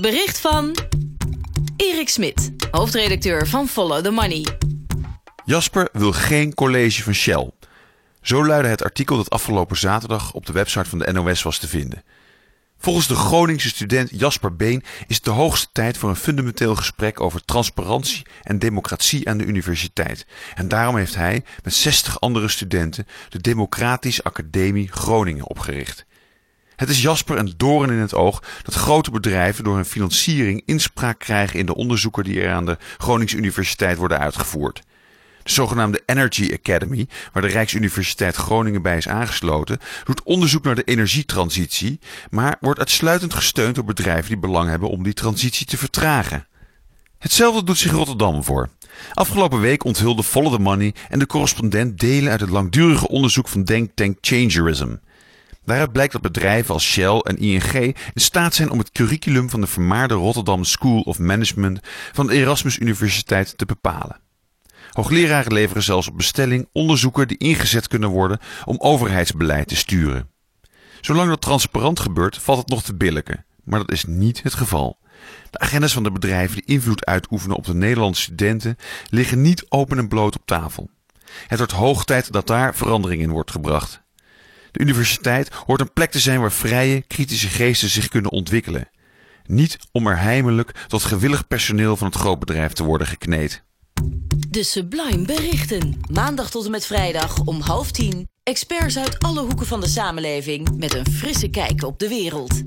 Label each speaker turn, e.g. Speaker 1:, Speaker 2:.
Speaker 1: Bericht van Erik Smit, hoofdredacteur van Follow the Money.
Speaker 2: Jasper wil geen college van Shell. Zo luidde het artikel dat afgelopen zaterdag op de website van de NOS was te vinden. Volgens de Groningse student Jasper Been is het de hoogste tijd voor een fundamenteel gesprek over transparantie en democratie aan de universiteit. En daarom heeft hij met 60 andere studenten de Democratische Academie Groningen opgericht. Het is Jasper een doorn in het oog dat grote bedrijven door hun financiering inspraak krijgen in de onderzoeken die er aan de Groningse Universiteit worden uitgevoerd. De zogenaamde Energy Academy, waar de Rijksuniversiteit Groningen bij is aangesloten, doet onderzoek naar de energietransitie, maar wordt uitsluitend gesteund door bedrijven die belang hebben om die transitie te vertragen. Hetzelfde doet zich Rotterdam voor. Afgelopen week onthulde Follow the Money en de correspondent delen uit het langdurige onderzoek van denktank Changerism. Daaruit blijkt dat bedrijven als Shell en ING in staat zijn om het curriculum van de vermaarde Rotterdam School of Management van de Erasmus Universiteit te bepalen. Hoogleraren leveren zelfs op bestelling onderzoeken die ingezet kunnen worden om overheidsbeleid te sturen. Zolang dat transparant gebeurt, valt het nog te billijken, maar dat is niet het geval. De agendas van de bedrijven die invloed uitoefenen op de Nederlandse studenten liggen niet open en bloot op tafel. Het wordt hoog tijd dat daar verandering in wordt gebracht. De universiteit hoort een plek te zijn waar vrije, kritische geesten zich kunnen ontwikkelen. Niet om er heimelijk tot gewillig personeel van het grootbedrijf te worden gekneed.
Speaker 1: De Sublime Berichten. Maandag tot en met vrijdag om half tien. Experts uit alle hoeken van de samenleving met een frisse kijk op de wereld.